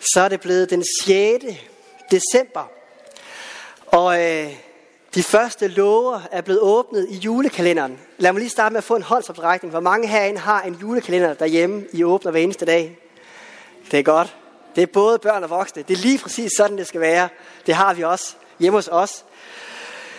så er det blevet den 6. december. Og øh, de første lover er blevet åbnet i julekalenderen. Lad mig lige starte med at få en håndsoprækning. Hvor mange herinde har en julekalender derhjemme, I åbner hver eneste dag? Det er godt. Det er både børn og voksne. Det er lige præcis sådan, det skal være. Det har vi også hjemme hos os.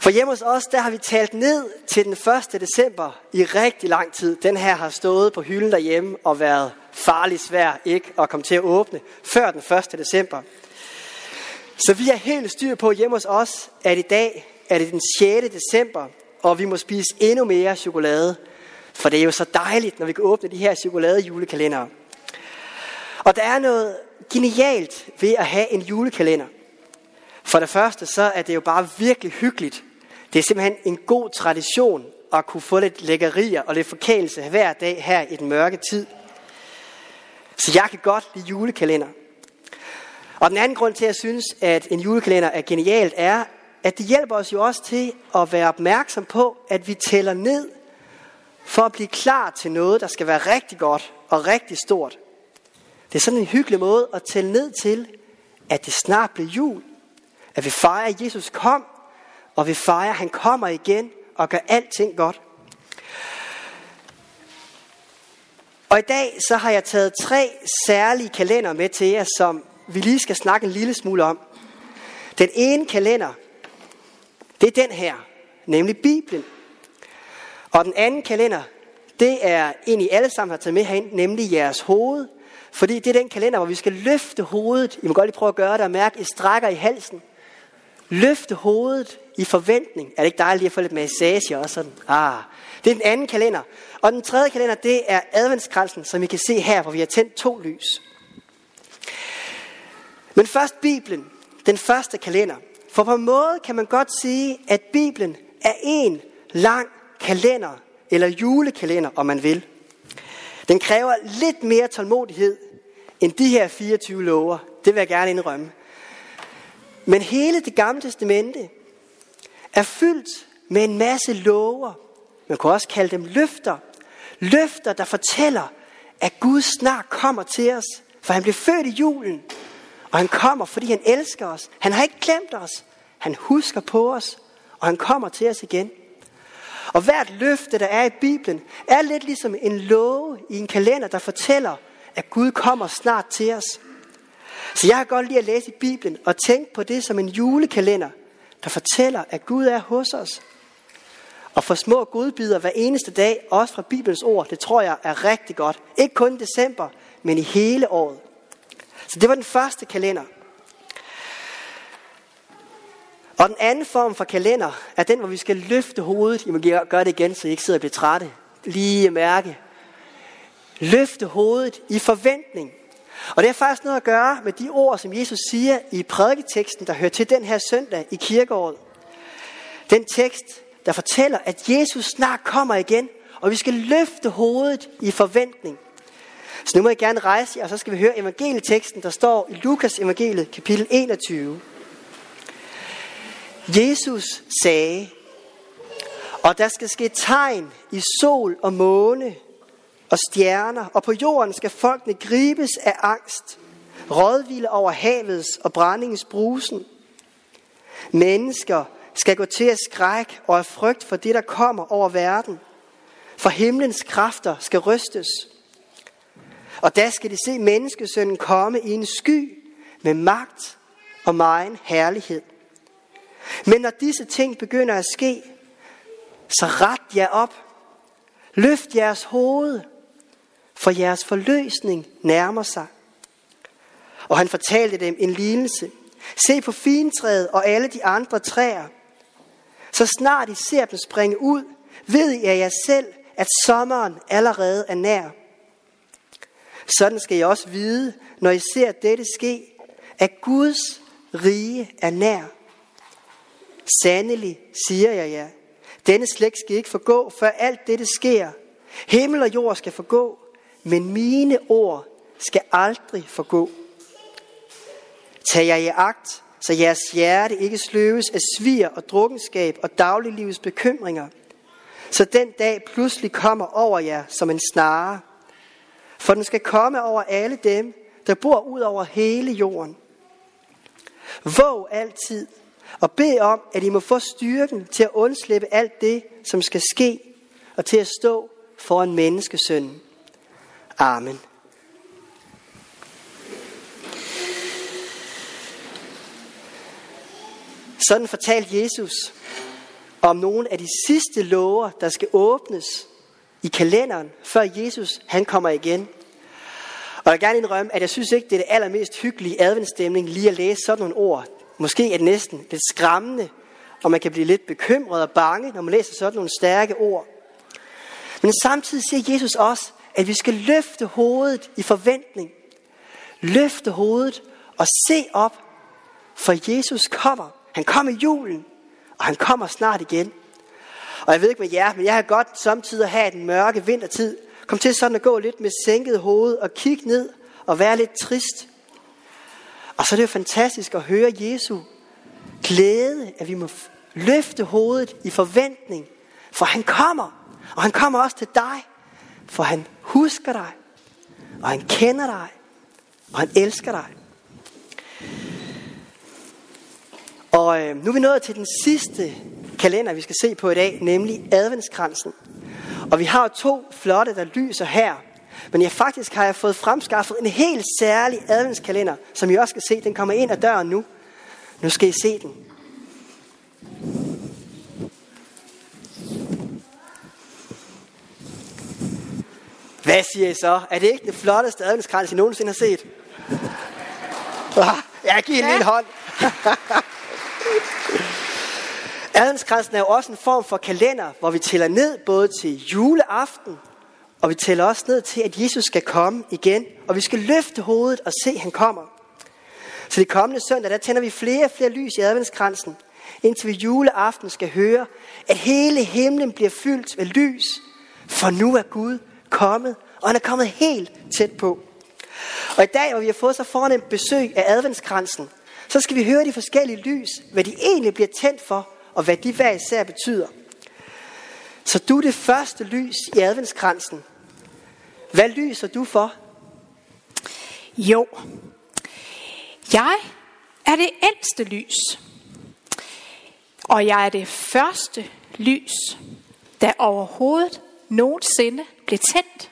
For hjemme hos os, der har vi talt ned til den 1. december i rigtig lang tid. Den her har stået på hylden derhjemme og været farlig svær ikke at komme til at åbne før den 1. december. Så vi er helt styr på hjemme hos os, at i dag er det den 6. december, og vi må spise endnu mere chokolade. For det er jo så dejligt, når vi kan åbne de her chokoladejulekalendere. Og der er noget genialt ved at have en julekalender. For det første, så er det jo bare virkelig hyggeligt. Det er simpelthen en god tradition at kunne få lidt lækkerier og lidt forkælelse hver dag her i den mørke tid. Så jeg kan godt lide julekalender. Og den anden grund til, at jeg synes, at en julekalender er genialt, er, at det hjælper os jo også til at være opmærksom på, at vi tæller ned for at blive klar til noget, der skal være rigtig godt og rigtig stort. Det er sådan en hyggelig måde at tælle ned til, at det snart bliver jul. At vi fejrer, at Jesus kom, og vi fejrer, at han kommer igen og gør alting godt. Og i dag så har jeg taget tre særlige kalender med til jer, som vi lige skal snakke en lille smule om. Den ene kalender, det er den her, nemlig Bibelen. Og den anden kalender, det er en, I alle sammen har taget med herind, nemlig jeres hoved. Fordi det er den kalender, hvor vi skal løfte hovedet. I må godt lige prøve at gøre det og mærke, at I strækker i halsen. Løfte hovedet i forventning. Er det ikke dejligt at få lidt massage også sådan? Ah, det er den anden kalender. Og den tredje kalender, det er adventskransen, som I kan se her, hvor vi har tændt to lys. Men først Bibelen, den første kalender. For på en måde kan man godt sige, at Bibelen er en lang kalender, eller julekalender, om man vil. Den kræver lidt mere tålmodighed end de her 24 lover. Det vil jeg gerne indrømme. Men hele det gamle testamente er fyldt med en masse lover. Man kan også kalde dem løfter. Løfter, der fortæller, at Gud snart kommer til os. For han blev født i julen. Og han kommer, fordi han elsker os. Han har ikke glemt os. Han husker på os. Og han kommer til os igen. Og hvert løfte, der er i Bibelen, er lidt ligesom en love i en kalender, der fortæller, at Gud kommer snart til os. Så jeg kan godt lide at læse i Bibelen og tænke på det som en julekalender, der fortæller, at Gud er hos os. Og for små godbidder hver eneste dag, også fra Bibelens ord, det tror jeg er rigtig godt. Ikke kun i december, men i hele året. Så det var den første kalender. Og den anden form for kalender er den, hvor vi skal løfte hovedet. I må gøre det igen, så I ikke sidder og bliver trætte. Lige mærke. Løfte hovedet i forventning. Og det har faktisk noget at gøre med de ord, som Jesus siger i prædiketeksten, der hører til den her søndag i kirkeåret. Den tekst, der fortæller, at Jesus snart kommer igen, og vi skal løfte hovedet i forventning. Så nu må jeg gerne rejse og så skal vi høre evangelieteksten, der står i Lukas evangeliet, kapitel 21. Jesus sagde, og der skal ske tegn i sol og måne og stjerner, og på jorden skal folkene gribes af angst, rådvilde over havets og brændingens brusen. Mennesker skal gå til at skræk og af frygt for det, der kommer over verden, for himlens kræfter skal rystes. Og der skal de se menneskesønnen komme i en sky med magt og megen herlighed. Men når disse ting begynder at ske, så ret jer op. Løft jeres hoved, for jeres forløsning nærmer sig. Og han fortalte dem en lignelse. Se på fintræet og alle de andre træer. Så snart I ser dem springe ud, ved I af jer selv, at sommeren allerede er nær. Sådan skal I også vide, når I ser dette ske, at Guds rige er nær. Sandelig siger jeg jer, denne slægt skal ikke forgå, før alt dette sker. Himmel og jord skal forgå, men mine ord skal aldrig forgå. Tag jer i agt, så jeres hjerte ikke sløves af svir og drukkenskab og dagliglivets bekymringer, så den dag pludselig kommer over jer som en snare. For den skal komme over alle dem, der bor ud over hele jorden. Våg altid og bed om, at I må få styrken til at undslippe alt det, som skal ske, og til at stå foran menneskesønnen. Amen. Sådan fortalte Jesus om nogle af de sidste lover, der skal åbnes i kalenderen, før Jesus han kommer igen. Og jeg vil gerne indrømme, at jeg synes ikke, det er det allermest hyggelige adventsstemning lige at læse sådan nogle ord. Måske er det næsten lidt skræmmende, og man kan blive lidt bekymret og bange, når man læser sådan nogle stærke ord. Men samtidig siger Jesus også, at vi skal løfte hovedet i forventning. Løfte hovedet og se op, for Jesus kommer. Han kommer i julen, og han kommer snart igen. Og jeg ved ikke med jer, men jeg har godt samtidig have den mørke vintertid. Kom til sådan at gå lidt med sænket hoved og kigge ned og være lidt trist. Og så er det jo fantastisk at høre Jesu glæde, at vi må løfte hovedet i forventning, for han kommer. Og han kommer også til dig, for han husker dig, og han kender dig, og han elsker dig. Og øh, nu er vi nået til den sidste kalender, vi skal se på i dag, nemlig adventskransen. Og vi har to flotte, der lyser her. Men jeg faktisk har jeg fået fremskaffet en helt særlig adventskalender, som I også skal se. Den kommer ind ad døren nu. Nu skal I se den. Hvad siger I så? Er det ikke den flotteste adventskrans, I nogensinde har set? Jeg giver en ja. lille hånd. Adventskransen er jo også en form for kalender, hvor vi tæller ned både til juleaften, og vi tæller også ned til, at Jesus skal komme igen, og vi skal løfte hovedet og se, at han kommer. Så det kommende søndag, der tænder vi flere og flere lys i adventskransen, indtil vi juleaften skal høre, at hele himlen bliver fyldt med lys, for nu er Gud kommet, og han er kommet helt tæt på. Og i dag, hvor vi har fået så foran en besøg af adventskransen, så skal vi høre de forskellige lys, hvad de egentlig bliver tændt for, og hvad de hver især betyder. Så du er det første lys i adventskransen. Hvad lyser du for? Jo, jeg er det ældste lys. Og jeg er det første lys, der overhovedet nogensinde blev tændt.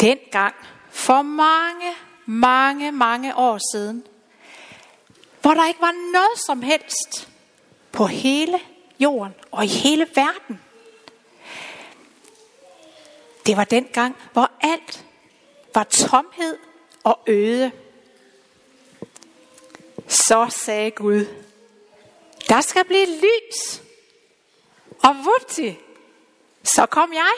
Dengang, for mange, mange, mange år siden, hvor der ikke var noget som helst på hele jorden og i hele verden. Det var den gang, hvor alt var tomhed og øde. Så sagde Gud, der skal blive lys. Og vupti, så kom jeg.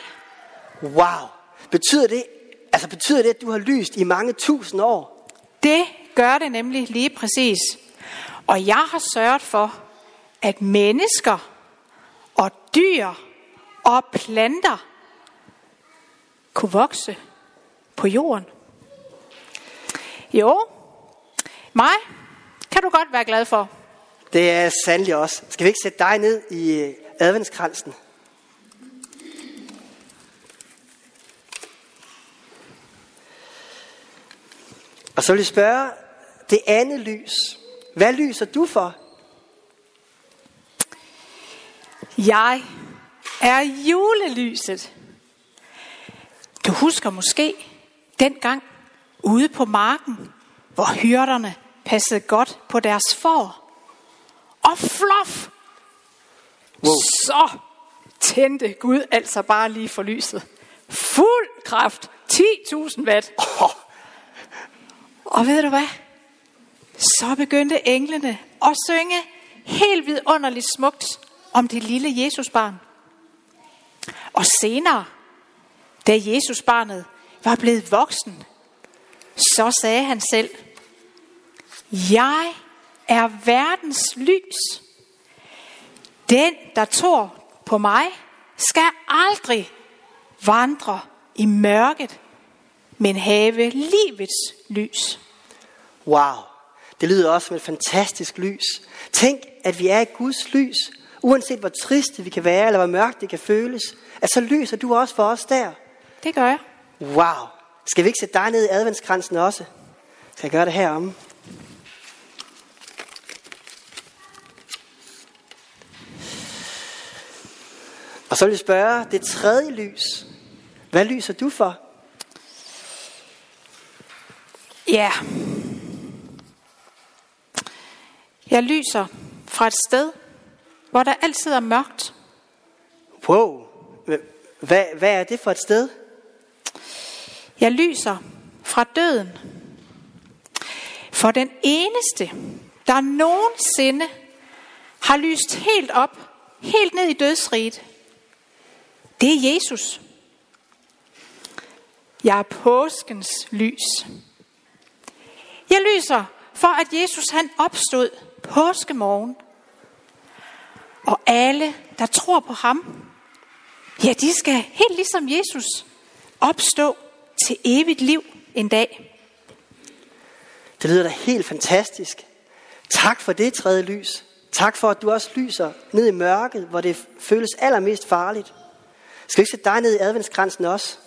Wow. Betyder det, altså betyder det, at du har lyst i mange tusind år? Det gør det nemlig lige præcis. Og jeg har sørget for, at mennesker og dyr og planter kunne vokse på jorden. Jo, mig kan du godt være glad for. Det er sandelig også. Skal vi ikke sætte dig ned i øh, adventskransen? Og så vil jeg spørge det andet lys. Hvad lyser du for? Jeg er julelyset. Du husker måske dengang ude på marken, hvor hyrderne passede godt på deres får. Og flof! Wow. Så tændte Gud altså bare lige for lyset. Fuld kraft. 10.000 watt. Oh. Og ved du hvad? Så begyndte englene at synge helt vidunderligt smukt om det lille Jesusbarn. Og senere, da Jesusbarnet var blevet voksen, så sagde han selv, jeg er verdens lys. Den, der tror på mig, skal aldrig vandre i mørket, men have livets lys. Wow, det lyder også som et fantastisk lys. Tænk, at vi er i Guds lys, uanset hvor triste vi kan være, eller hvor mørkt det kan føles, at så lyser du også for os der. Det gør jeg. Wow, Skal vi ikke sætte dig ned i adventskransen også? Skal jeg gøre det heromme? Og så vil jeg spørge, det tredje lys. Hvad lyser du for? Ja. Jeg lyser fra et sted, hvor der altid er mørkt. Wow. Hvad, hvad er det for et sted? Jeg lyser fra døden. For den eneste, der nogensinde har lyst helt op, helt ned i dødsriget, det er Jesus. Jeg er påskens lys. Jeg lyser for, at Jesus han opstod påskemorgen. Og alle, der tror på ham, ja, de skal helt ligesom Jesus opstå til evigt liv en dag. Det lyder da helt fantastisk. Tak for det tredje lys. Tak for, at du også lyser ned i mørket, hvor det føles allermest farligt. Skal vi ikke sætte dig ned i adventskransen også?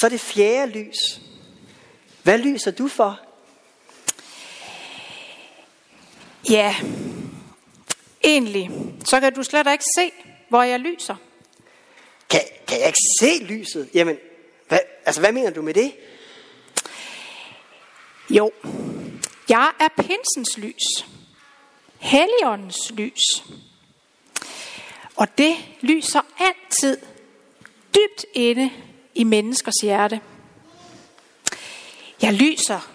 Så det fjerde lys. Hvad lyser du for? Ja, egentlig, så kan du slet ikke se, hvor jeg lyser. Kan, kan jeg ikke se lyset? Jamen, hvad, altså hvad mener du med det? Jo, jeg er pinsens lys. Helligåndens lys. Og det lyser altid dybt inde i menneskers hjerte. Jeg lyser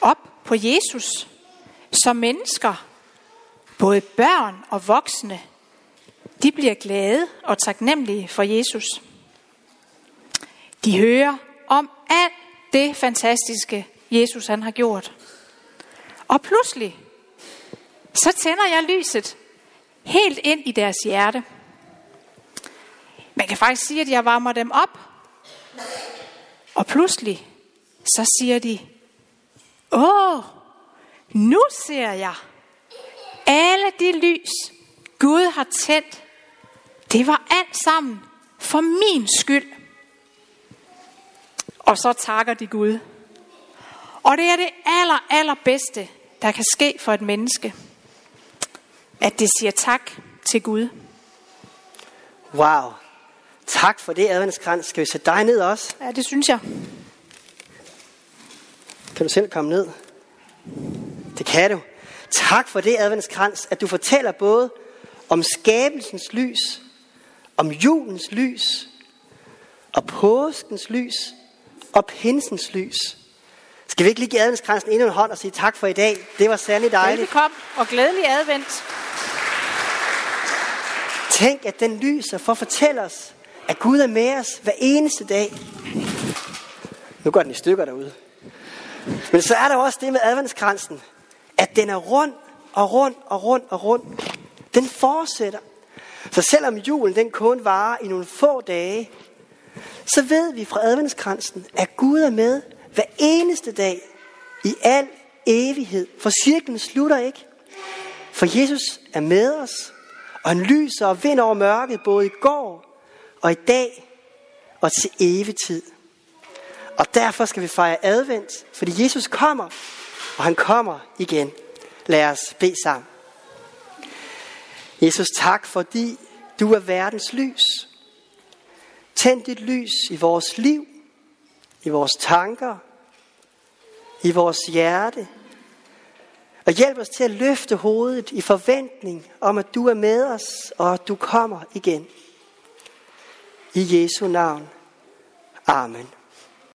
op på Jesus, som mennesker, både børn og voksne, de bliver glade og taknemmelige for Jesus. De hører om alt det fantastiske, Jesus han har gjort. Og pludselig, så tænder jeg lyset helt ind i deres hjerte. Man kan faktisk sige, at jeg varmer dem op. Og pludselig, så siger de, åh, nu ser jeg alle de lys, Gud har tændt. Det var alt sammen for min skyld. Og så takker de Gud. Og det er det aller, allerbedste, der kan ske for et menneske. At det siger tak til Gud. Wow. Tak for det, adventskrans. Skal vi sætte dig ned også? Ja, det synes jeg. Kan du selv komme ned? Det kan du. Tak for det, adventskrans, at du fortæller både om skabelsens lys, om julens lys, og påskens lys, og pinsens lys. Skal vi ikke lige give adventskransen endnu en hånd og sige tak for i dag? Det var særlig dejligt. Velkommen og glædelig advent. Tænk, at den lyser for at fortælle os, at Gud er med os hver eneste dag. Nu går den i stykker derude. Men så er der også det med adventskransen, at den er rund og rund og rund og rund. Den fortsætter. Så selvom julen den kun varer i nogle få dage, så ved vi fra adventskransen, at Gud er med hver eneste dag i al evighed. For cirklen slutter ikke. For Jesus er med os, og han lyser og vinder over mørket både i går og i dag og til evig tid. Og derfor skal vi fejre advent, fordi Jesus kommer, og han kommer igen. Lad os bede sammen. Jesus, tak fordi du er verdens lys. Tænd dit lys i vores liv, i vores tanker, i vores hjerte. Og hjælp os til at løfte hovedet i forventning om, at du er med os, og at du kommer igen. I Jesu navn. Amen.